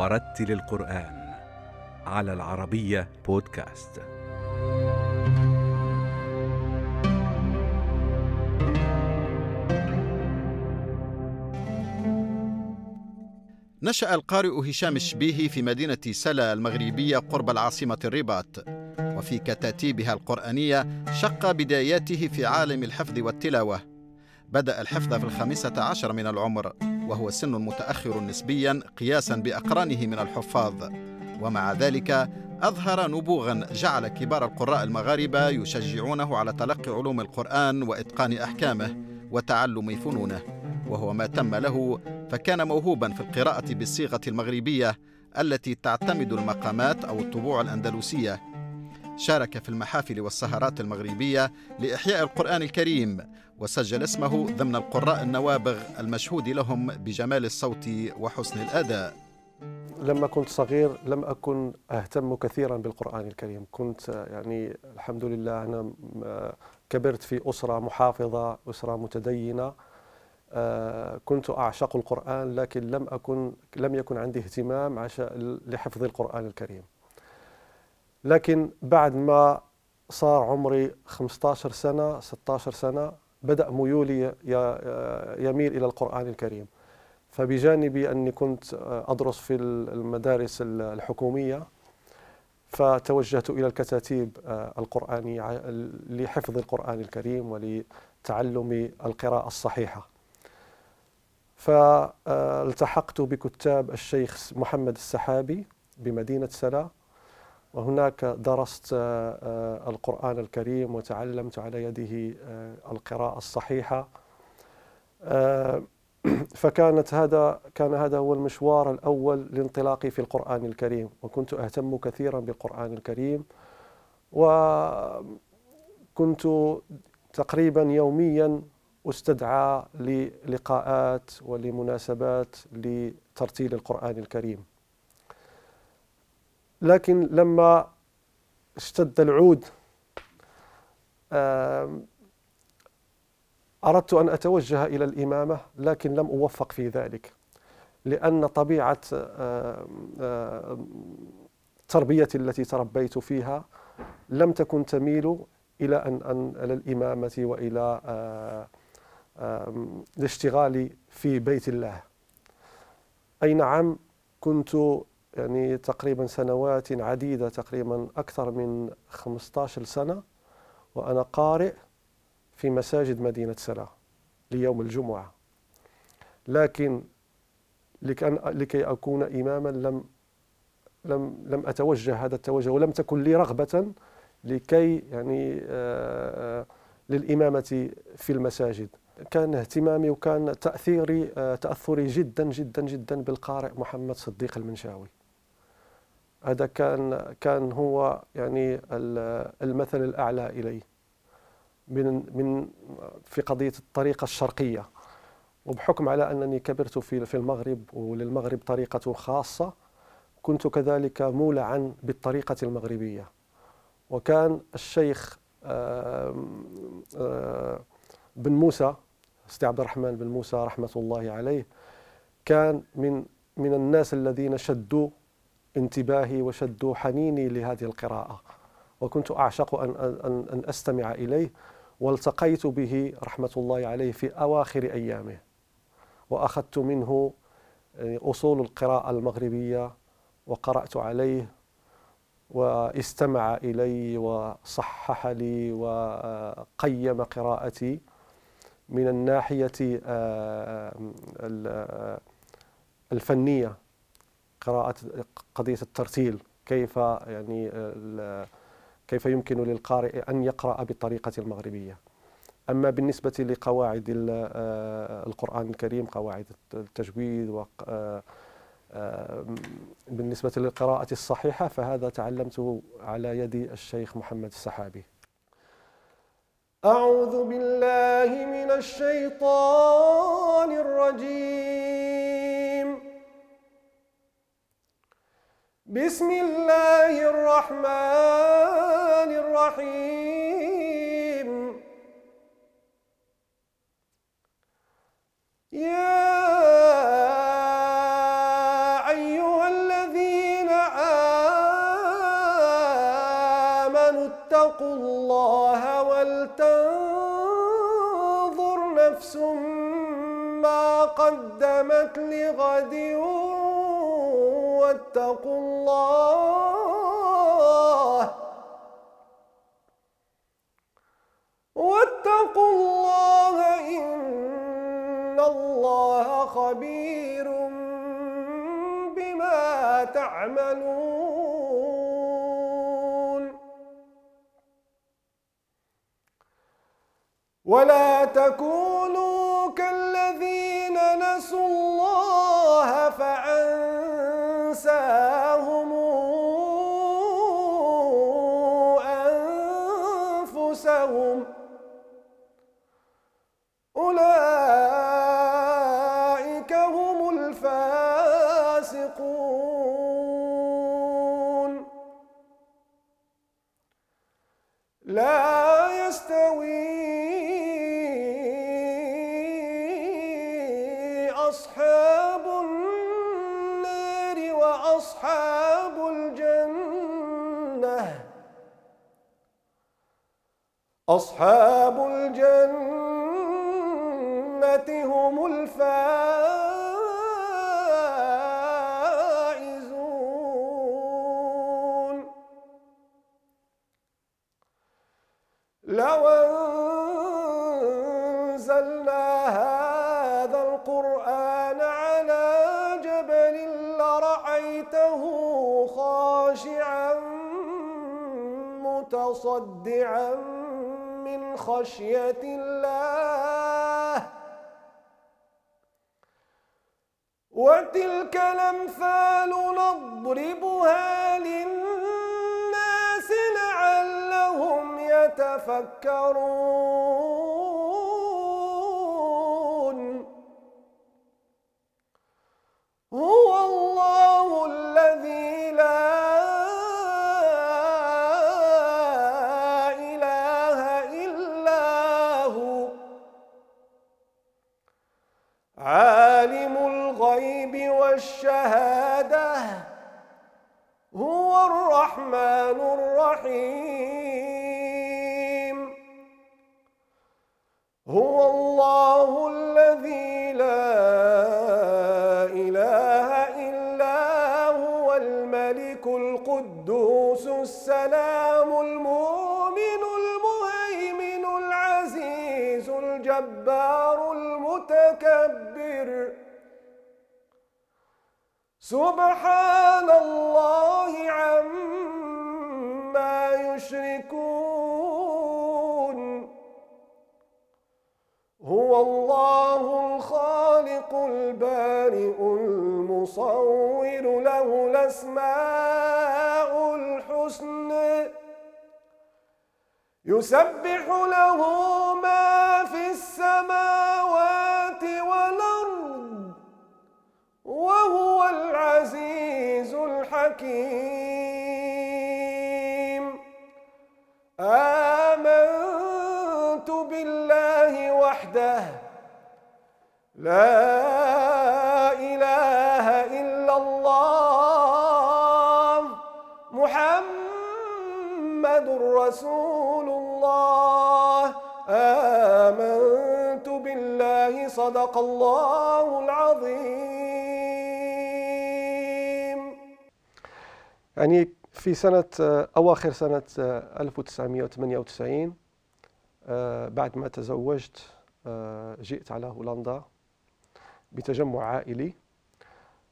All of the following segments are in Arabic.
ورتل القرآن على العربية بودكاست. نشأ القارئ هشام الشبيهي في مدينة سلا المغربية قرب العاصمة الرباط وفي كتاتيبها القرآنية شق بداياته في عالم الحفظ والتلاوة بدأ الحفظ في الخامسة عشر من العمر وهو سن متأخر نسبيا قياسا بأقرانه من الحفاظ. ومع ذلك أظهر نبوغا جعل كبار القراء المغاربة يشجعونه على تلقي علوم القرآن وإتقان أحكامه وتعلم فنونه. وهو ما تم له فكان موهوبا في القراءة بالصيغة المغربية التي تعتمد المقامات أو الطبوع الأندلسية. شارك في المحافل والسهرات المغربية لإحياء القرآن الكريم وسجل اسمه ضمن القراء النوابغ المشهود لهم بجمال الصوت وحسن الأداء. لما كنت صغير لم أكن أهتم كثيرا بالقرآن الكريم. كنت يعني الحمد لله أنا كبرت في أسرة محافظة أسرة متدينة. آه، كنت أعشق القرآن لكن لم أكن لم يكن عندي اهتمام لحفظ القرآن الكريم. لكن بعد ما صار عمري 15 سنة 16 سنة بدأ ميولي يميل إلى القرآن الكريم. فبجانب أني كنت أدرس في المدارس الحكومية فتوجهت إلى الكتاتيب القرآنية لحفظ القرآن الكريم ولتعلم القراءة الصحيحة. فالتحقت بكتاب الشيخ محمد السحابي بمدينة سلا. وهناك درست آه، آه، القرآن الكريم وتعلمت على يده آه، القراءة الصحيحة. فكانت هذا كان هذا هو المشوار الأول لانطلاقي في القرآن الكريم وكنت أهتم كثيرا بالقرآن الكريم. وكنت تقريبا يوميا أستدعى للقاءات ولمناسبات لترتيل القرآن الكريم. لكن لما اشتد العود أردت أن أتوجه إلى الإمامة لكن لم أوفق في ذلك لأن طبيعة تربيتي التي تربيت فيها لم تكن تميل إلى أن, أن إلى الإمامة وإلى الاشتغال في بيت الله. أي نعم كنت يعني تقريبا سنوات عديدة تقريبا أكثر من 15 سنة وأنا قارئ في مساجد مدينة سلا ليوم الجمعة. لكن لكي أكون إماما لم لم لم أتوجه هذا التوجه ولم تكن لي رغبة لكي يعني آه، آه، للإمامة في المساجد. كان اهتمامي وكان تأثيري آه، تأثري جدا جدا جدا بالقارئ محمد صديق المنشاوي. هذا كان كان هو يعني المثل الأعلى إلي من من في قضية الطريقة الشرقية. وبحكم على أنني كبرت في في المغرب وللمغرب طريقة خاصة كنت كذلك مولعا بالطريقة المغربية. وكان الشيخ بن موسى سيدي عبد الرحمن بن موسى رحمة الله عليه كان من من الناس الذين شدوا انتباهي وشدوا حنيني لهذه القراءة وكنت أعشق أن, أن, أن أستمع إليه والتقيت به رحمة الله عليه في أواخر أيامه وأخذت منه يعني أصول القراءة المغربية وقرأت عليه واستمع إلي وصحح لي وقيم قراءتي من الناحية آه، الفنية. قراءة قضية الترتيل كيف يعني كيف يمكن للقارئ أن يقرأ بالطريقة المغربية؟ أما بالنسبة لقواعد آه، القرآن الكريم قواعد التجويد و آه، آه، بالنسبة للقراءة الصحيحة فهذا تعلمته على يد الشيخ محمد السحابي. أعوذ بالله من الشيطان الرجيم. بسم الله الرحمن الرحيم. يا أيها الذين آمنوا اتقوا الله ولتنظر نفس ما قدمت لغد واتقوا الله. واتقوا الله إن الله خبير بما تعملون. ولا تكونوا كالذين نسوا أصحاب الجنة. خشية الله. وتلك الأمثال نضربها للناس لعلهم يتفكرون. الجبار المتكبر. سبحان الله عما يشركون. هو الله الخالق البارئ المصور له الأسماء الحسنى. يسبح له ما في السماوات والأرض وهو العزيز الحكيم. آمنت بالله وحده. لا إله إلا الله. محمد رسول صدق الله العظيم. يعني في سنة أواخر سنة 1998 آه، بعد ما تزوجت آه، جئت على هولندا بتجمع عائلي.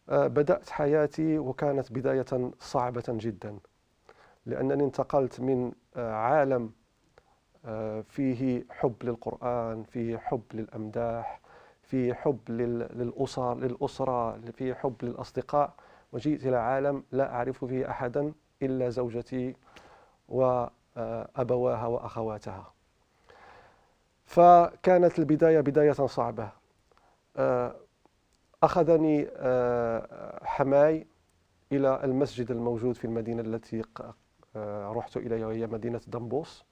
آه، بدأت حياتي وكانت بداية صعبة جدا لأنني انتقلت من عالم فيه حب للقرآن فيه حب للأمداح فيه حب للأسر للأسرة فيه حب للأصدقاء. وجئت إلى عالم لا أعرف فيه أحدا إلا زوجتي وأبواها وأخواتها. فكانت البداية بداية صعبة. أخذني حماي إلى المسجد الموجود في المدينة التي رحت إليها وهي مدينة دمبوس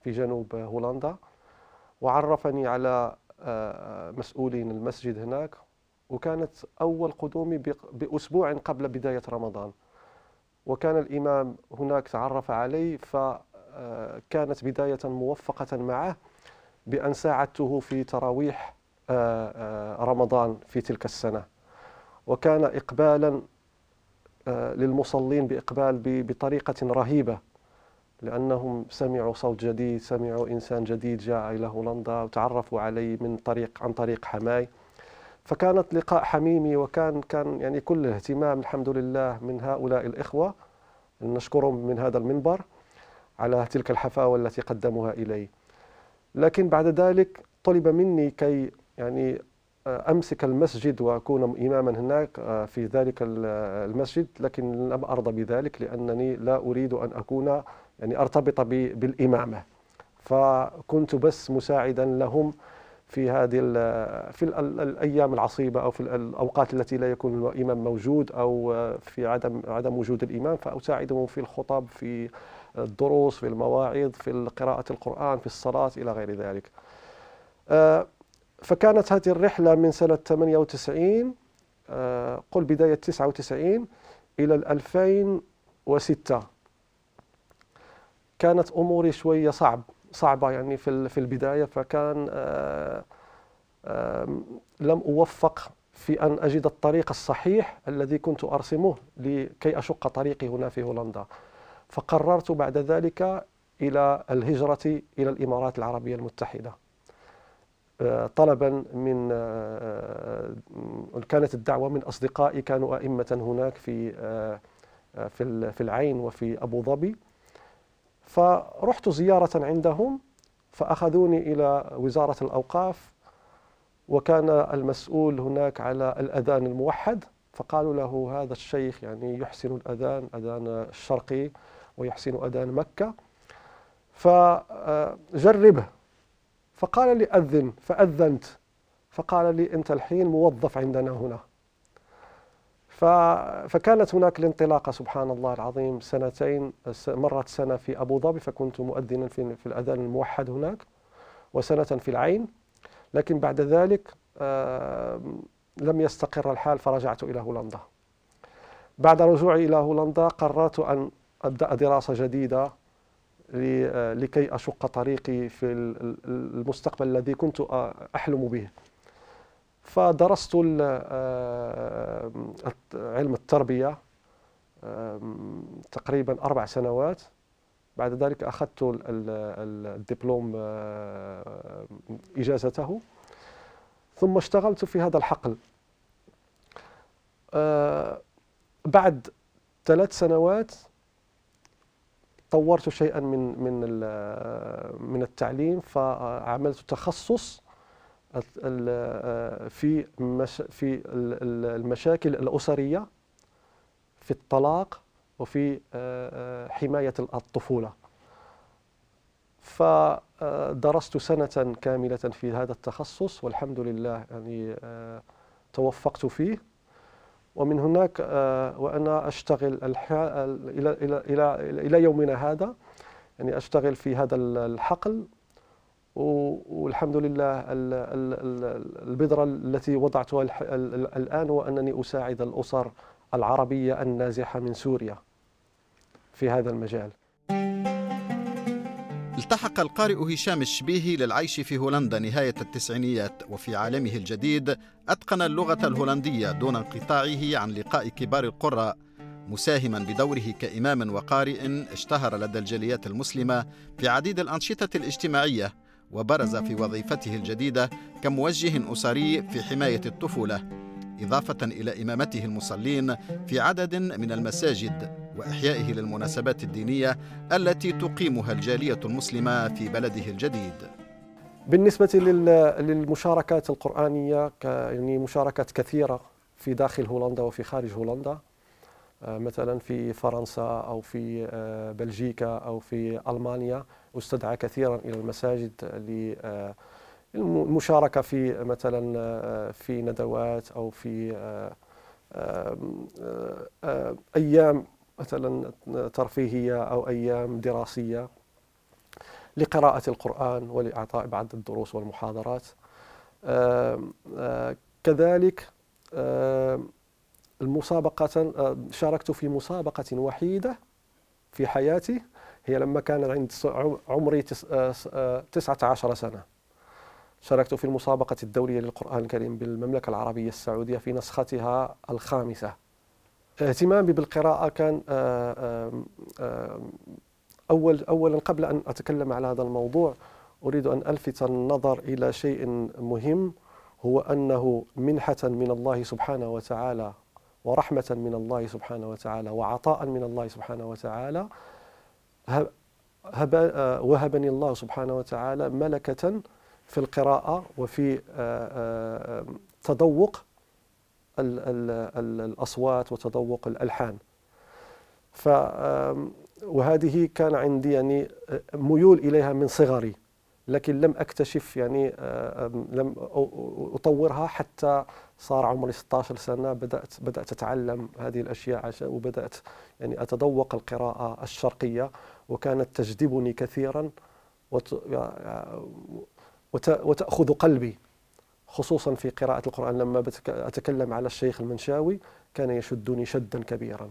في جنوب هولندا. وعرفني على مسؤولين المسجد هناك وكانت أول قدومي بأسبوع قبل بداية رمضان. وكان الإمام هناك تعرف علي فكانت بداية موفقة معه بأن ساعدته في تراويح آه، آه، رمضان في تلك السنة. وكان إقبالا آه، للمصلين بإقبال بطريقة رهيبة. لأنهم سمعوا صوت جديد سمعوا إنسان جديد جاء إلى هولندا وتعرفوا عليه من طريق عن طريق حماي. فكانت لقاء حميمي وكان كان يعني كل الاهتمام الحمد لله من هؤلاء الإخوة نشكرهم من هذا المنبر على تلك الحفاوة التي قدموها إلي. لكن بعد ذلك طلب مني كي يعني آه، أمسك المسجد وأكون إماما هناك آه، في ذلك المسجد لكن لم أرضى بذلك لأنني لا أريد أن أكون يعني أرتبط بالإمامة فكنت بس مساعدا لهم في هذه في الأيام العصيبة أو في الأوقات التي لا يكون الإمام موجود أو في عدم عدم وجود الإمام فأساعدهم في الخطب في الدروس في المواعظ في قراءة القرآن في الصلاة إلى غير ذلك. آه، فكانت هذه الرحلة من سنة 98 آه، قل بداية 99 إلى 2006 كانت أموري شوية صعب صعبة يعني في في البداية فكان آه، لم أوفق في أن أجد الطريق الصحيح الذي كنت أرسمه لكي أشق طريقي هنا في هولندا. فقررت بعد ذلك إلى الهجرة إلى الإمارات العربية المتحدة. آه، طلبا من آه، كانت الدعوة من أصدقائي كانوا أئمة هناك في في العين وفي أبو ظبي. فرحت زيارة عندهم فأخذوني إلى وزارة الأوقاف وكان المسؤول هناك على الأذان الموحد فقالوا له هذا الشيخ يعني يحسن الأذان أذان الشرقي ويحسن أذان مكة. فجربه. فقال لي أذن فأذنت. فقال لي أنت الحين موظف عندنا هنا. فكانت هناك الانطلاقة سبحان الله العظيم سنتين مرت سنة في أبو ظبي فكنت مؤذنا في, في الأذان الموحد هناك وسنة في العين. لكن بعد ذلك لم يستقر الحال فرجعت إلى هولندا. بعد رجوعي إلى هولندا قررت أن أبدأ دراسة جديدة لكي أشق طريقي في المستقبل الذي كنت أحلم به. فدرست آه، علم التربية تقريبا أربع سنوات. بعد ذلك أخذت الدبلوم آه، إجازته. ثم اشتغلت في هذا الحقل. آه، بعد ثلاث سنوات طورت شيئا من من من التعليم فعملت تخصص في في المشاكل الأسرية في الطلاق وفي حماية الطفولة. فدرست سنة كاملة في هذا التخصص والحمد لله يعني توفقت فيه. ومن هناك وأنا أشتغل إلى إلى إلى إلى يومنا هذا يعني أشتغل في هذا الحقل. والحمد لله البذرة التي وضعتها الآن هو أنني أساعد الأسر العربية النازحة من سوريا في هذا المجال. التحق القارئ هشام الشبيهي للعيش في هولندا نهاية التسعينيات وفي عالمه الجديد أتقن اللغة الهولندية دون انقطاعه عن لقاء كبار القراء مساهما بدوره كإمام وقارئ اشتهر لدى الجاليات المسلمة في عديد الأنشطة الاجتماعية. وبرز في وظيفته الجديدة كموجه أسري في حماية الطفولة إضافة إلى إمامته المصلين في عدد من المساجد وإحيائه للمناسبات الدينية التي تقيمها الجالية المسلمة في بلده الجديد. بالنسبة للمشاركات القرآنية يعني مشاركات كثيرة في داخل هولندا وفي خارج هولندا مثلا في فرنسا أو في آه، بلجيكا أو في ألمانيا أستدعى كثيرا إلى المساجد للمشاركة في مثلا آه، في ندوات أو في أيام مثلا ترفيهية أو أيام دراسية لقراءة القرآن ولإعطاء بعض الدروس والمحاضرات. كذلك المسابقة آه، شاركت في مسابقة وحيدة في حياتي هي لما كان عند عمري 19 آه، آه، سنة. شاركت في المسابقة الدولية للقرآن الكريم بالمملكة العربية السعودية في نسختها الخامسة. اهتمامي بالقراءة كان أول أولا قبل أن أتكلم على هذا الموضوع أريد أن ألفت النظر إلى شيء مهم هو أنه منحة من الله سبحانه وتعالى ورحمة من الله سبحانه وتعالى وعطاء من الله سبحانه وتعالى هب وهبني الله سبحانه وتعالى ملكة في القراءة وفي آه، آه، تذوق الأصوات وتذوق الألحان. ف وهذه كان عندي يعني ميول إليها من صغري. لكن لم أكتشف يعني لم أطورها حتى صار عمري 16 سنة بدأت بدأت أتعلم هذه الأشياء وبدأت يعني أتذوق القراءة الشرقية وكانت تجذبني كثيرا وتأخذ قلبي خصوصا في قراءة القرآن. لما أتكلم على الشيخ المنشاوي كان يشدني شدا كبيرا.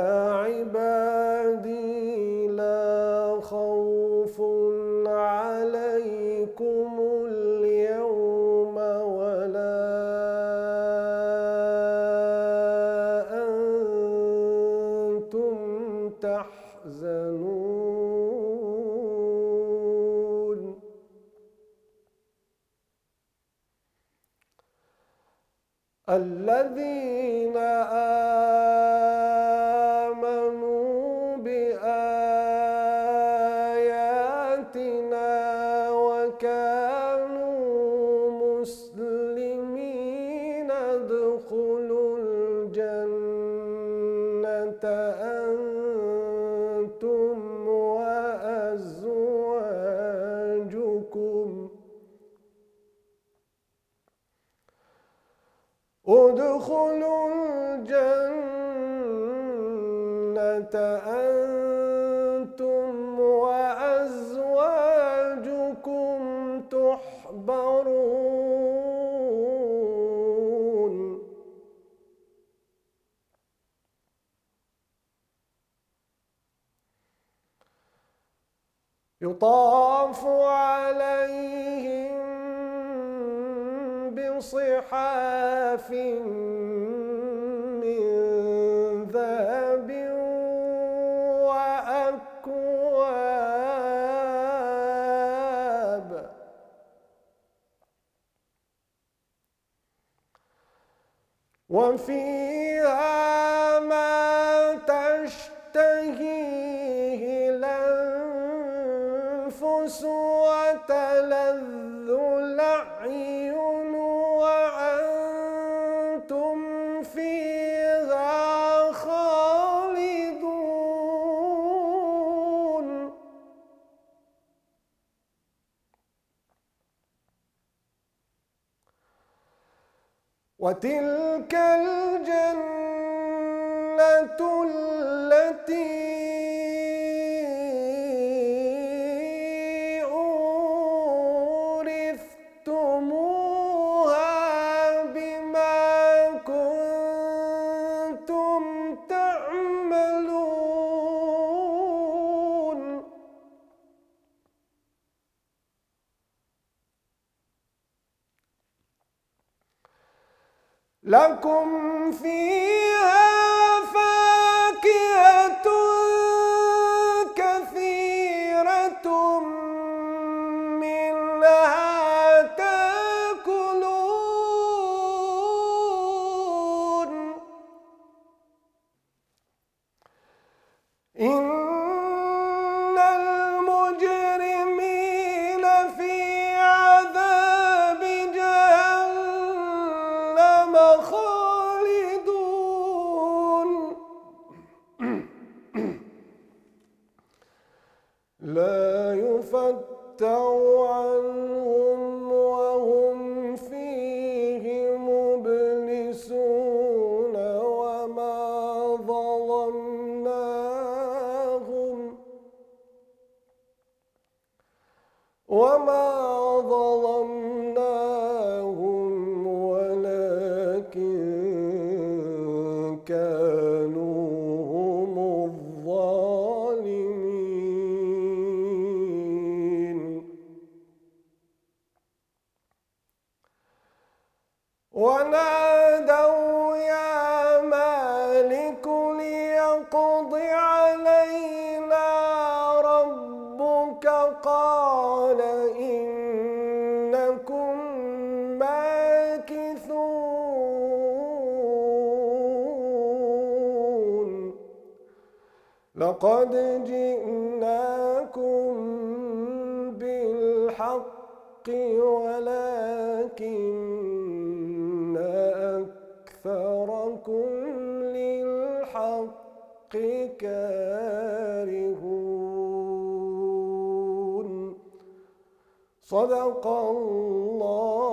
يطاف عليهم بصحاف من ذهب وأكواب. وفيها وتلك الجنة التي لكم لقد جئناكم بالحق ولكن أكثركم للحق كارهون. صدق الله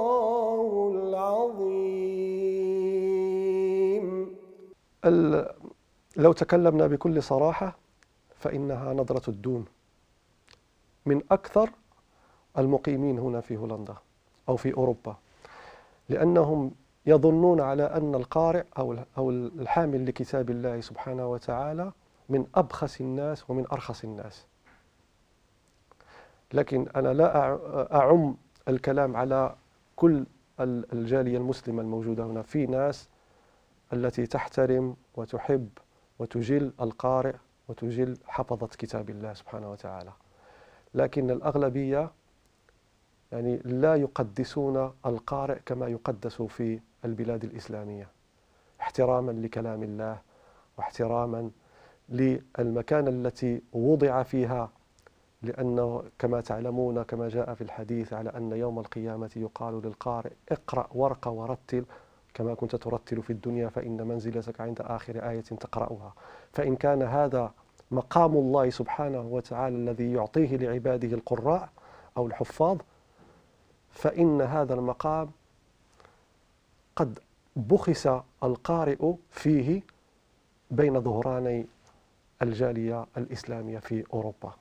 العظيم. ال- لو تكلمنا بكل صراحة فإنها نظرة الدون من أكثر المقيمين هنا في هولندا أو في أوروبا لأنهم يظنون على أن القارئ أو أو الحامل لكتاب الله سبحانه وتعالى من أبخس الناس ومن أرخص الناس. لكن أنا لا أع- أعم الكلام على كل ال- الجالية المسلمة الموجودة هنا في ناس التي تحترم وتحب وتجل القارئ وتجل حفظة كتاب الله سبحانه وتعالى. لكن الأغلبية يعني لا يقدسون القارئ كما يقدس في البلاد الإسلامية. احتراما لكلام الله واحتراما للمكان التي وضع فيها لأنه كما تعلمون كما جاء في الحديث على أن يوم القيامة يقال للقارئ اقرأ وارق ورتل كما كنت ترتل في الدنيا فإن منزلتك عند آخر آية تقرأها. فإن كان هذا مقام الله سبحانه وتعالى الذي يعطيه لعباده القراء أو الحفاظ فإن هذا المقام قد بخس القارئ فيه بين ظهراني الجالية الإسلامية في أوروبا.